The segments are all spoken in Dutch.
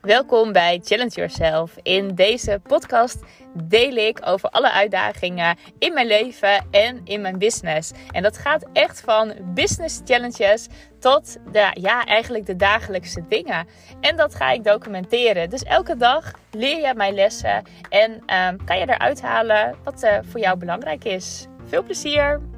Welkom bij Challenge Yourself. In deze podcast deel ik over alle uitdagingen in mijn leven en in mijn business. En dat gaat echt van business challenges tot de, ja, eigenlijk de dagelijkse dingen. En dat ga ik documenteren. Dus elke dag leer je mijn lessen en um, kan je eruit halen wat uh, voor jou belangrijk is. Veel plezier!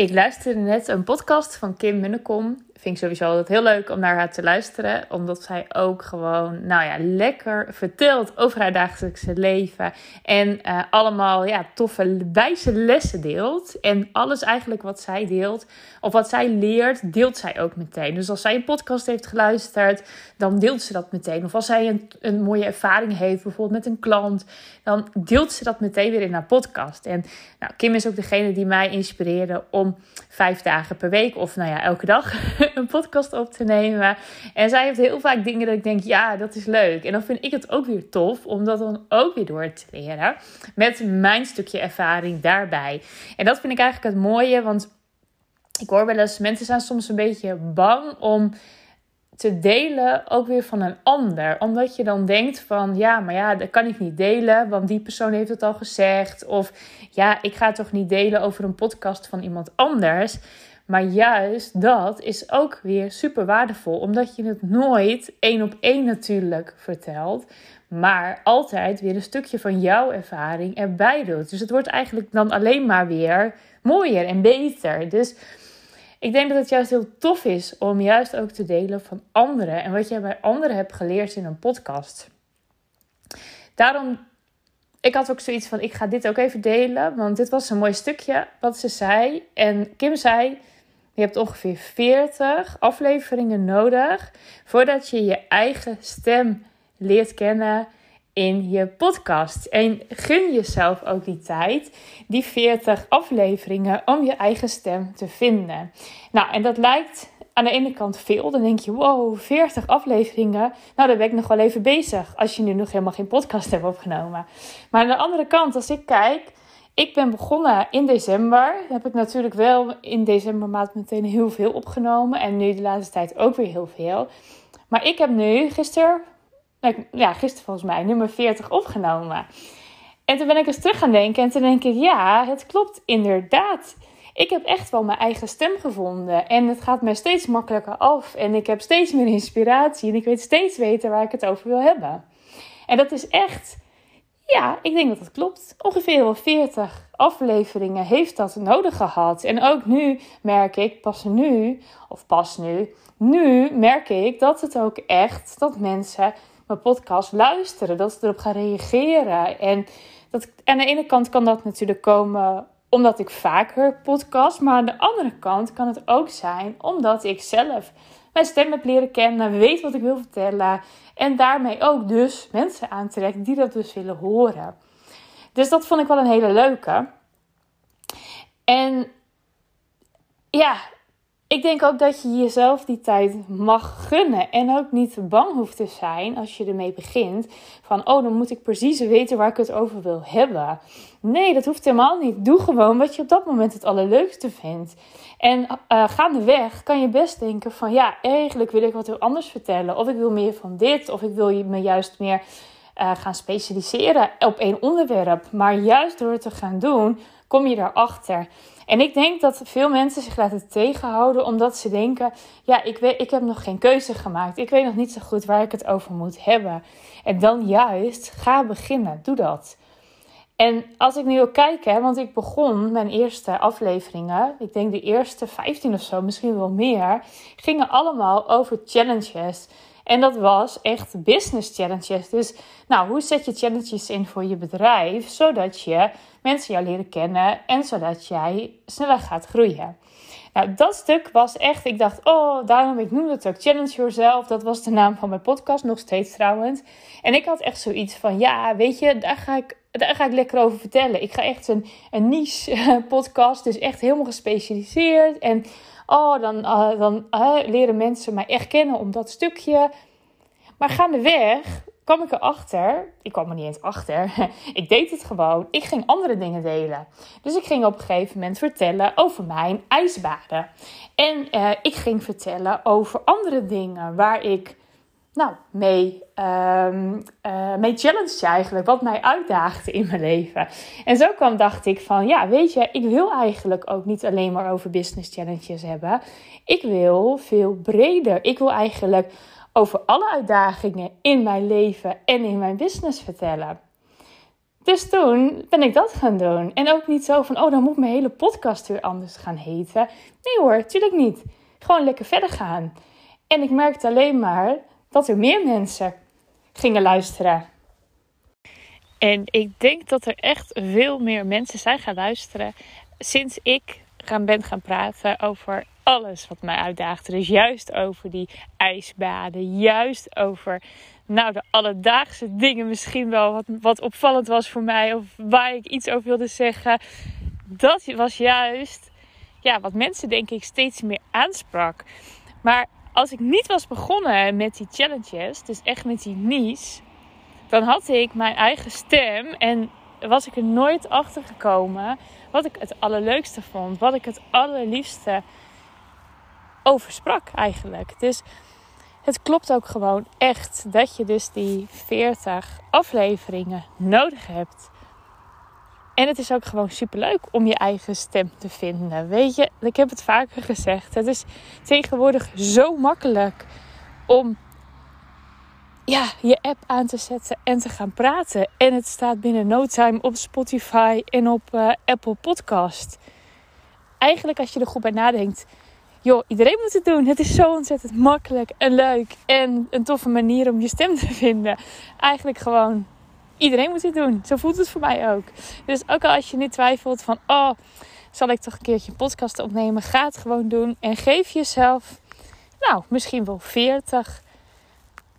Ik luisterde net een podcast van Kim Munnekom vind ik sowieso altijd heel leuk om naar haar te luisteren. Omdat zij ook gewoon, nou ja, lekker vertelt over haar dagelijkse leven. En uh, allemaal, ja, toffe, wijze lessen deelt. En alles eigenlijk wat zij deelt, of wat zij leert, deelt zij ook meteen. Dus als zij een podcast heeft geluisterd, dan deelt ze dat meteen. Of als zij een, een mooie ervaring heeft, bijvoorbeeld met een klant, dan deelt ze dat meteen weer in haar podcast. En nou, Kim is ook degene die mij inspireerde om vijf dagen per week, of nou ja, elke dag een podcast op te nemen. En zij heeft heel vaak dingen dat ik denk, ja, dat is leuk. En dan vind ik het ook weer tof om dat dan ook weer door te leren. Met mijn stukje ervaring daarbij. En dat vind ik eigenlijk het mooie, want ik hoor wel eens, mensen zijn soms een beetje bang om te delen ook weer van een ander. Omdat je dan denkt van ja, maar ja, dat kan ik niet delen, want die persoon heeft het al gezegd. Of ja, ik ga toch niet delen over een podcast van iemand anders. Maar juist dat is ook weer super waardevol, omdat je het nooit één op één natuurlijk vertelt, maar altijd weer een stukje van jouw ervaring erbij doet. Dus het wordt eigenlijk dan alleen maar weer mooier en beter. Dus ik denk dat het juist heel tof is om juist ook te delen van anderen en wat jij bij anderen hebt geleerd in een podcast. Daarom, ik had ook zoiets van: ik ga dit ook even delen, want dit was een mooi stukje wat ze zei. En Kim zei je hebt ongeveer 40 afleveringen nodig voordat je je eigen stem leert kennen in je podcast. En gun jezelf ook die tijd, die 40 afleveringen, om je eigen stem te vinden. Nou, en dat lijkt aan de ene kant veel. Dan denk je, wow, 40 afleveringen. Nou, dan ben ik nog wel even bezig. Als je nu nog helemaal geen podcast hebt opgenomen. Maar aan de andere kant, als ik kijk ik ben begonnen in december. Heb ik natuurlijk wel in december maand meteen heel veel opgenomen. En nu de laatste tijd ook weer heel veel. Maar ik heb nu gisteren, ja, gisteren volgens mij, nummer 40 opgenomen. En toen ben ik eens terug gaan denken. En toen denk ik, ja, het klopt inderdaad. Ik heb echt wel mijn eigen stem gevonden. En het gaat mij steeds makkelijker af. En ik heb steeds meer inspiratie. En ik weet steeds beter waar ik het over wil hebben. En dat is echt ja, ik denk dat dat klopt. Ongeveer wel 40 afleveringen heeft dat nodig gehad. En ook nu merk ik, pas nu, of pas nu, nu merk ik dat het ook echt, dat mensen mijn podcast luisteren. Dat ze erop gaan reageren. En dat, aan de ene kant kan dat natuurlijk komen omdat ik vaker podcast. Maar aan de andere kant kan het ook zijn omdat ik zelf mijn stem heb leren kennen, weet wat ik wil vertellen. En daarmee ook dus mensen aantrekken die dat dus willen horen. Dus dat vond ik wel een hele leuke. En ja, ik denk ook dat je jezelf die tijd mag gunnen. En ook niet bang hoeft te zijn als je ermee begint. Van, oh, dan moet ik precies weten waar ik het over wil hebben. Nee, dat hoeft helemaal niet. Doe gewoon wat je op dat moment het allerleukste vindt. En uh, gaandeweg kan je best denken van, ja, eigenlijk wil ik wat heel anders vertellen. Of ik wil meer van dit. Of ik wil me juist meer uh, gaan specialiseren op één onderwerp. Maar juist door het te gaan doen, kom je daarachter. En ik denk dat veel mensen zich laten tegenhouden omdat ze denken: ja, ik, weet, ik heb nog geen keuze gemaakt. Ik weet nog niet zo goed waar ik het over moet hebben. En dan juist ga beginnen. Doe dat. En als ik nu ook kijk, hè, want ik begon mijn eerste afleveringen, ik denk de eerste 15 of zo, misschien wel meer, gingen allemaal over challenges. En dat was echt business challenges. Dus nou, hoe zet je challenges in voor je bedrijf, zodat je mensen jou leren kennen en zodat jij sneller gaat groeien. Nou, dat stuk was echt, ik dacht, oh, daarom, ik noemde het ook Challenge Yourself. Dat was de naam van mijn podcast, nog steeds trouwens. En ik had echt zoiets van, ja, weet je, daar ga ik, daar ga ik lekker over vertellen. Ik ga echt een, een niche podcast, dus echt helemaal gespecialiseerd. En oh, dan, uh, dan uh, leren mensen mij echt kennen om dat stukje. Maar gaandeweg kwam ik erachter, ik kwam er niet eens achter, ik deed het gewoon. Ik ging andere dingen delen. Dus ik ging op een gegeven moment vertellen over mijn ijsbaden. En ik ging vertellen over andere dingen waar ik nou, mee, um, uh, mee challenge eigenlijk, wat mij uitdaagde in mijn leven. En zo kwam, dacht ik van, ja, weet je, ik wil eigenlijk ook niet alleen maar over business challenges hebben. Ik wil veel breder. Ik wil eigenlijk over alle uitdagingen in mijn leven en in mijn business vertellen. Dus toen ben ik dat gaan doen. En ook niet zo van, oh, dan moet mijn hele podcast weer anders gaan heten. Nee hoor, tuurlijk niet. Gewoon lekker verder gaan. En ik merkte alleen maar dat er meer mensen gingen luisteren. En ik denk dat er echt veel meer mensen zijn gaan luisteren sinds ik gaan ben gaan praten over alles wat mij uitdaagde. Dus juist over die ijsbaden, juist over nou, de alledaagse dingen misschien wel wat, wat opvallend was voor mij of waar ik iets over wilde zeggen. Dat was juist ja, wat mensen denk ik steeds meer aansprak. Maar als ik niet was begonnen met die challenges, dus echt met die niche, dan had ik mijn eigen stem en was ik er nooit achter gekomen wat ik het allerleukste vond, wat ik het allerliefste over sprak eigenlijk. Dus het klopt ook gewoon echt dat je dus die 40 afleveringen nodig hebt. En het is ook gewoon superleuk om je eigen stem te vinden. Weet je, ik heb het vaker gezegd. Het is tegenwoordig zo makkelijk om ja, je app aan te zetten en te gaan praten. En het staat binnen no time op Spotify en op uh, Apple Podcast. Eigenlijk als je er goed bij nadenkt, joh, iedereen moet het doen. Het is zo ontzettend makkelijk en leuk en een toffe manier om je stem te vinden. Eigenlijk gewoon iedereen moet dit doen. Zo voelt het voor mij ook. Dus ook al als je nu twijfelt van, oh, zal ik toch een keertje een podcast opnemen? Ga het gewoon doen en geef jezelf, nou, misschien wel 40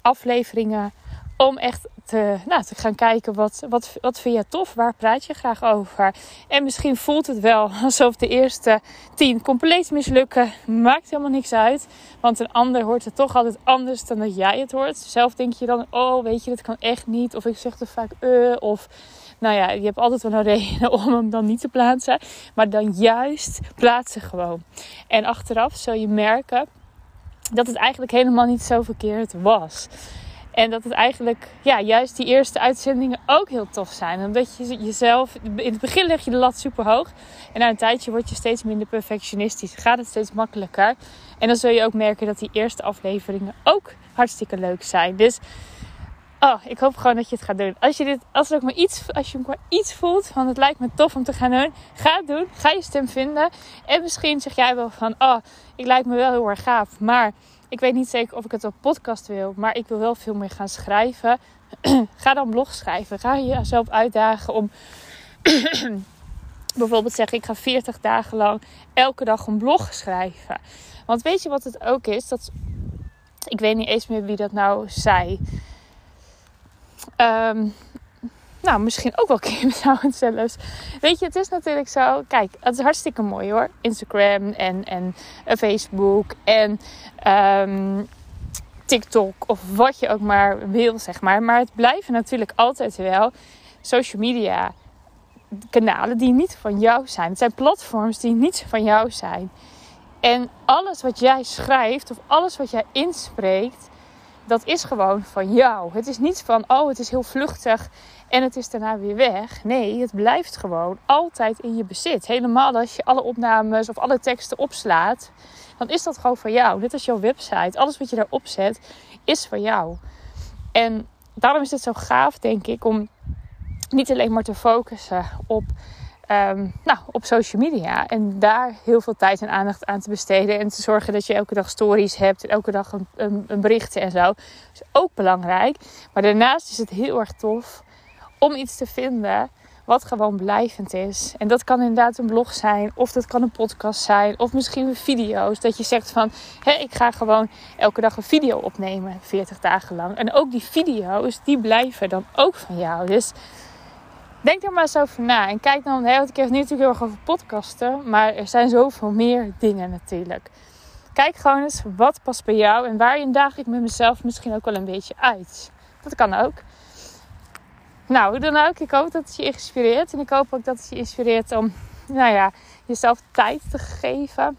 afleveringen om echt te, nou, te gaan kijken wat, wat, wat vind je tof, waar praat je graag over. En misschien voelt het wel alsof de eerste tien compleet mislukken. Maakt helemaal niks uit, want een ander hoort het toch altijd anders dan dat jij het hoort. Zelf denk je dan, oh weet je, dat kan echt niet. Of ik zeg te vaak, uh, of nou ja, je hebt altijd wel een reden om hem dan niet te plaatsen. Maar dan juist plaatsen gewoon. En achteraf zul je merken dat het eigenlijk helemaal niet zo verkeerd was. En dat het eigenlijk, ja, juist die eerste uitzendingen ook heel tof zijn. Omdat je jezelf, in het begin leg je de lat super hoog. En na een tijdje word je steeds minder perfectionistisch. Gaat het steeds makkelijker. En dan zul je ook merken dat die eerste afleveringen ook hartstikke leuk zijn. Dus, oh, ik hoop gewoon dat je het gaat doen. Als je dit, als er ook maar iets, als je maar iets voelt van het lijkt me tof om te gaan doen. Ga het doen. Ga je stem vinden. En misschien zeg jij wel van, oh, ik lijkt me wel heel erg gaaf. Maar ik weet niet zeker of ik het op podcast wil, maar ik wil wel veel meer gaan schrijven. Ga dan blog schrijven. Ga jezelf uitdagen om bijvoorbeeld zeggen: ik ga 40 dagen lang elke dag een blog schrijven. Want weet je wat het ook is? Dat, ik weet niet eens meer wie dat nou zei. Um, nou, misschien ook wel Kim trouwens zelfs. Weet je, het is natuurlijk zo. Kijk, het is hartstikke mooi hoor. Instagram en, en eh, Facebook en um, TikTok of wat je ook maar wil, zeg maar. Maar het blijven natuurlijk altijd wel social media kanalen die niet van jou zijn. Het zijn platforms die niet van jou zijn. En alles wat jij schrijft of alles wat jij inspreekt, dat is gewoon van jou. Het is niet van, oh, het is heel vluchtig en het is daarna weer weg. Nee, het blijft gewoon altijd in je bezit. Helemaal als je alle opnames of alle teksten opslaat, dan is dat gewoon van jou. Dit is jouw website. Alles wat je daarop zet, is van jou. En daarom is het zo gaaf, denk ik, om niet alleen maar te focussen op Ehm, nou, op social media. En daar heel veel tijd en aandacht aan te besteden. En te zorgen dat je elke dag stories hebt. En elke dag een, een, een berichten en zo. Dat is ook belangrijk. Maar daarnaast is het heel erg tof om iets te vinden wat gewoon blijvend is. En dat kan inderdaad een blog zijn, of dat kan een podcast zijn, of misschien video's. Dat je zegt van, hé, ik ga gewoon elke dag een video opnemen, 40 dagen lang. En ook die video's, die blijven dan ook van jou. Dus Denk er maar eens over na. En kijk dan, want ik heb het nu natuurlijk heel erg over podcasten. Maar er zijn zoveel meer dingen natuurlijk. Kijk gewoon eens wat past bij jou. En waar je daag ik met mezelf misschien ook wel een beetje uit. Dat kan ook. Nou, hoe dan ook, ik hoop dat het je inspireert. En ik hoop ook dat het je inspireert om, nou ja, jezelf tijd te geven.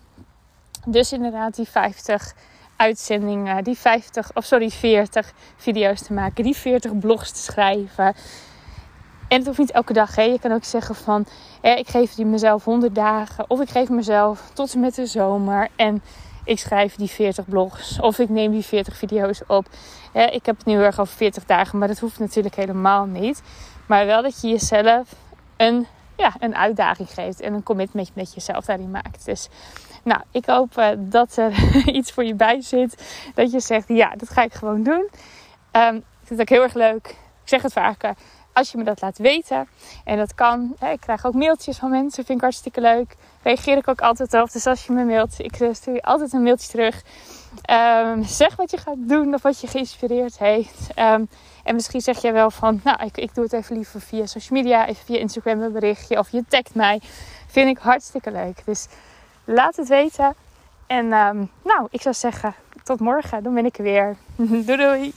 Dus inderdaad, die 50 uitzendingen, die 50, of sorry, 40 video's te maken, die 40 blogs te schrijven. En het hoeft niet elke dag. Hè. Je kan ook zeggen van, ik geef die mezelf 100 dagen. Of ik geef mezelf tot en met de zomer. En ik schrijf die 40 blogs. Of ik neem die 40 video's op. ik heb het nu heel erg over 40 dagen. Maar dat hoeft natuurlijk helemaal niet. Maar wel dat je jezelf een, ja, een uitdaging geeft. En een commitment met jezelf daarin maakt. Dus nou, ik hoop uh, dat er iets voor je bij zit. Dat je zegt, ja, dat ga ik gewoon doen. Um, ik vind het ook heel erg leuk. Ik zeg het vaker als je me dat laat weten. En dat kan. Hè, ik krijg ook mailtjes van mensen. Vind ik hartstikke leuk. Reageer ik ook altijd op. Dus als je me mailt, ik stuur je altijd een mailtje terug. Um, zeg wat je gaat doen of wat je geïnspireerd heeft. Um, en misschien zeg jij wel van, nou, ik, ik doe het even liever via social media, even via Instagram een berichtje of je tagt mij. Vind ik hartstikke leuk. Dus laat het weten. En um, nou, ik zou zeggen, tot morgen. Dan ben ik er weer. doei doei.